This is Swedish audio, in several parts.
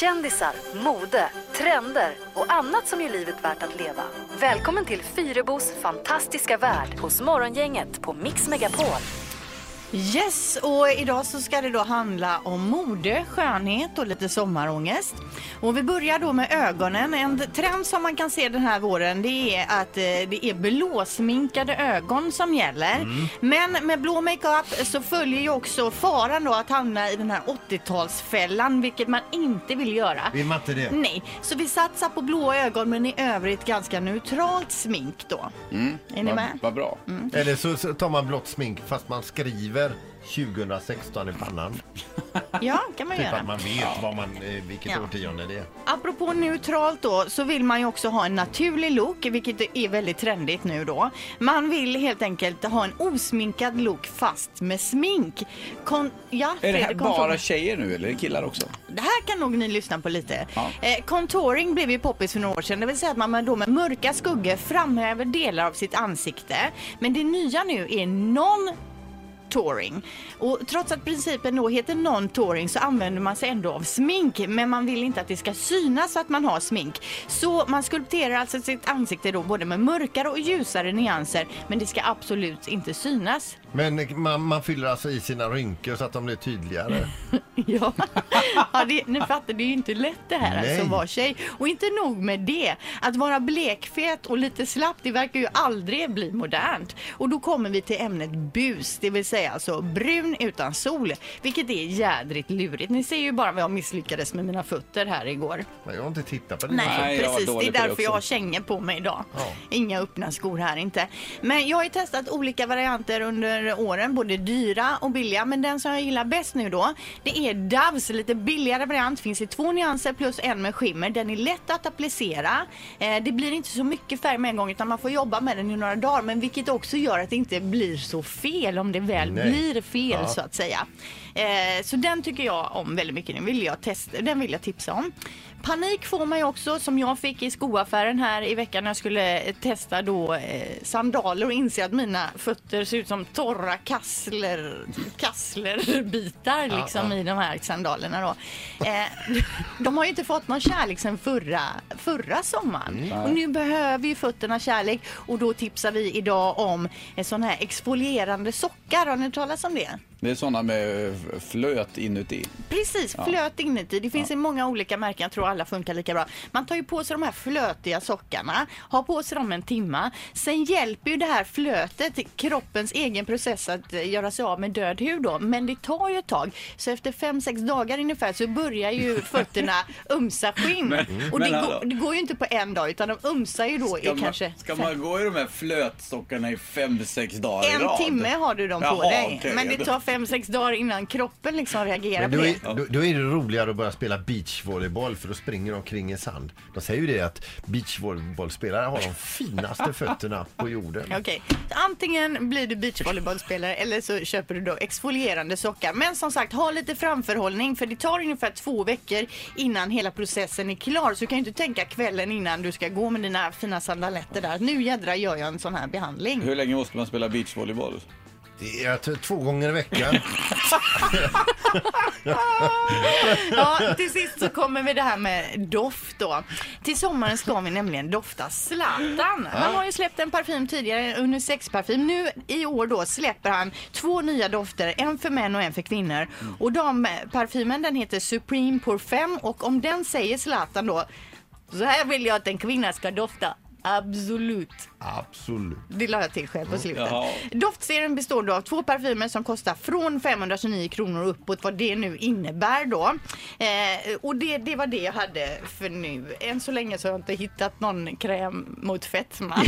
Kändisar, mode, trender och annat som gör livet värt att leva. Välkommen till Fyrebos fantastiska värld hos Morgongänget på Mix Megapol. Yes, och idag så ska det då handla om mode, skönhet och lite sommarångest. Och vi börjar då med ögonen. En trend som man kan se den här våren det är att eh, det är blåsminkade ögon som gäller. Men med blå makeup så följer ju också faran då att hamna i den här 80-talsfällan, vilket man inte vill göra. Vill man inte det? Nej, så vi satsar på blå ögon men i övrigt ganska neutralt smink då. Är ni med? Vad bra. Eller så, så tar man blått smink fast man skriver 2016 i pannan. Ja, kan man Typ göra. att man vet vad man, eh, vilket Ja. årtionde det är. Apropå neutralt då så vill man ju också ha en naturlig look vilket är väldigt trendigt nu då. Man vill helt enkelt ha en osminkad look fast med smink. Kon- ja, Är det här Fredrik, kom bara tjejer nu eller är det killar också? Det här kan nog ni lyssna på lite. Ja. Eh, contouring blev ju poppis för några år sedan. Det vill säga att man med, då med mörka skuggor framhäver delar av sitt ansikte. Men det nya nu är non touring. Och trots att principen då heter non-touring så använder man sig ändå av smink men man vill inte att det ska synas att man har smink. Så man skulpterar alltså sitt ansikte då både med mörkare och ljusare nyanser men det ska absolut inte synas. Men man, man fyller alltså i sina rynkor så att de blir tydligare. Ja, ja det, ni fattar, det är ju inte lätt det här Nej. alltså vara tjej. Och inte nog med det, att vara blekfet och lite slapp, det verkar ju aldrig bli modernt. Och då kommer vi till ämnet bus, det vill säga alltså brun utan sol, vilket är jädrigt lurigt. Ni ser ju bara vad jag misslyckades med mina fötter här igår. Men jag har inte tittat på det. Nej, Nej, precis. Det är det därför jag har kängor på mig idag. Ja. Inga öppna skor här inte. Men jag har ju testat olika varianter under åren, både dyra och billiga. Men den som jag gillar bäst nu då, det är Doves lite billigare variant. Finns i två nyanser plus en med skimmer. Den är lätt att applicera. Eh, det blir inte så mycket färg med en gång utan man får jobba med den i några dagar. Men vilket också gör att det inte blir så fel om det väl Nej. blir fel Ja. så att säga. Eh, så den tycker jag om väldigt mycket. Den vill jag, testa, den vill jag tipsa om. Panik får man ju också som jag fick i skoaffären här i veckan när jag skulle eh, testa då eh, sandaler och inse att mina fötter ser ut som torra kassler, kasslerbitar liksom i de här sandalerna då. Eh, de har ju inte fått någon kärlek sedan förra, förra sommaren och nu behöver ju fötterna kärlek och då tipsar vi idag om en sån här exfolierande sockar. Har ni hört talas om det? Det är sådana med flöt inuti. Precis, flöt inuti. Det finns i många olika märken, jag tror alla funkar lika bra. Man tar ju på sig de här flötiga sockarna, har på sig dem en timma. Sen hjälper ju det här flötet kroppens egen process att eh, göra sig av med död hud då. Men det tar ju ett tag. Så efter fem sex dagar ungefär så börjar ju fötterna umsa skinn. Och det, men går, det går ju inte på en dag utan de umsar ju då i Ska, man, kanske ska fem- man gå i de här flötstockarna i fem, sex dagar i en rad? timme har du dem på Jaha, dig. okej. Men det tar fem, sex dagar innan kroppen liksom reagerar Men på då, det. är, då, då är det roligare att börja spela beachvolleyboll för då springer omkring i sand. De säger ju det att beachvolleybollspelare har de finaste fötterna på jorden. Okej, antingen blir du beachvolleybollspelare eller så köper du då exfolierande sockar. Men som sagt, ha lite framförhållning för det tar ungefär två veckor innan hela processen är klar. Så du kan ju inte tänka kvällen innan du ska gå med dina fina sandaletter där. Nu jädra gör jag en sån här behandling. Hur länge måste man spela beachvolleyboll? Det är två gånger i veckan. Ja, till sist så kommer vi det här med doft då. Till sommaren ska vi nämligen dofta Zlatan. Han har ju släppt en parfym tidigare, en unisex-parfym. Nu i år då släpper han två nya dofter, en för män och en för kvinnor. Och de parfymen den heter Supreme Parfum och om den säger Zlatan då så här vill jag att en kvinna ska dofta. Absolut. Absolut. Det la jag till själv på slutet. Jaha. Doftserien består då av två parfymer som kostar från 529 kronor och uppåt vad det nu innebär då. Eh, och det, det var det jag hade för nu. Än så länge så har jag inte hittat någon kräm mot fetma.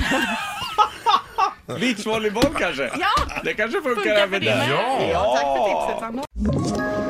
Beachvolleyboll kanske? Ja! Det kanske funkar, Funkar även där. med. Ja, tack för tipset Sandra.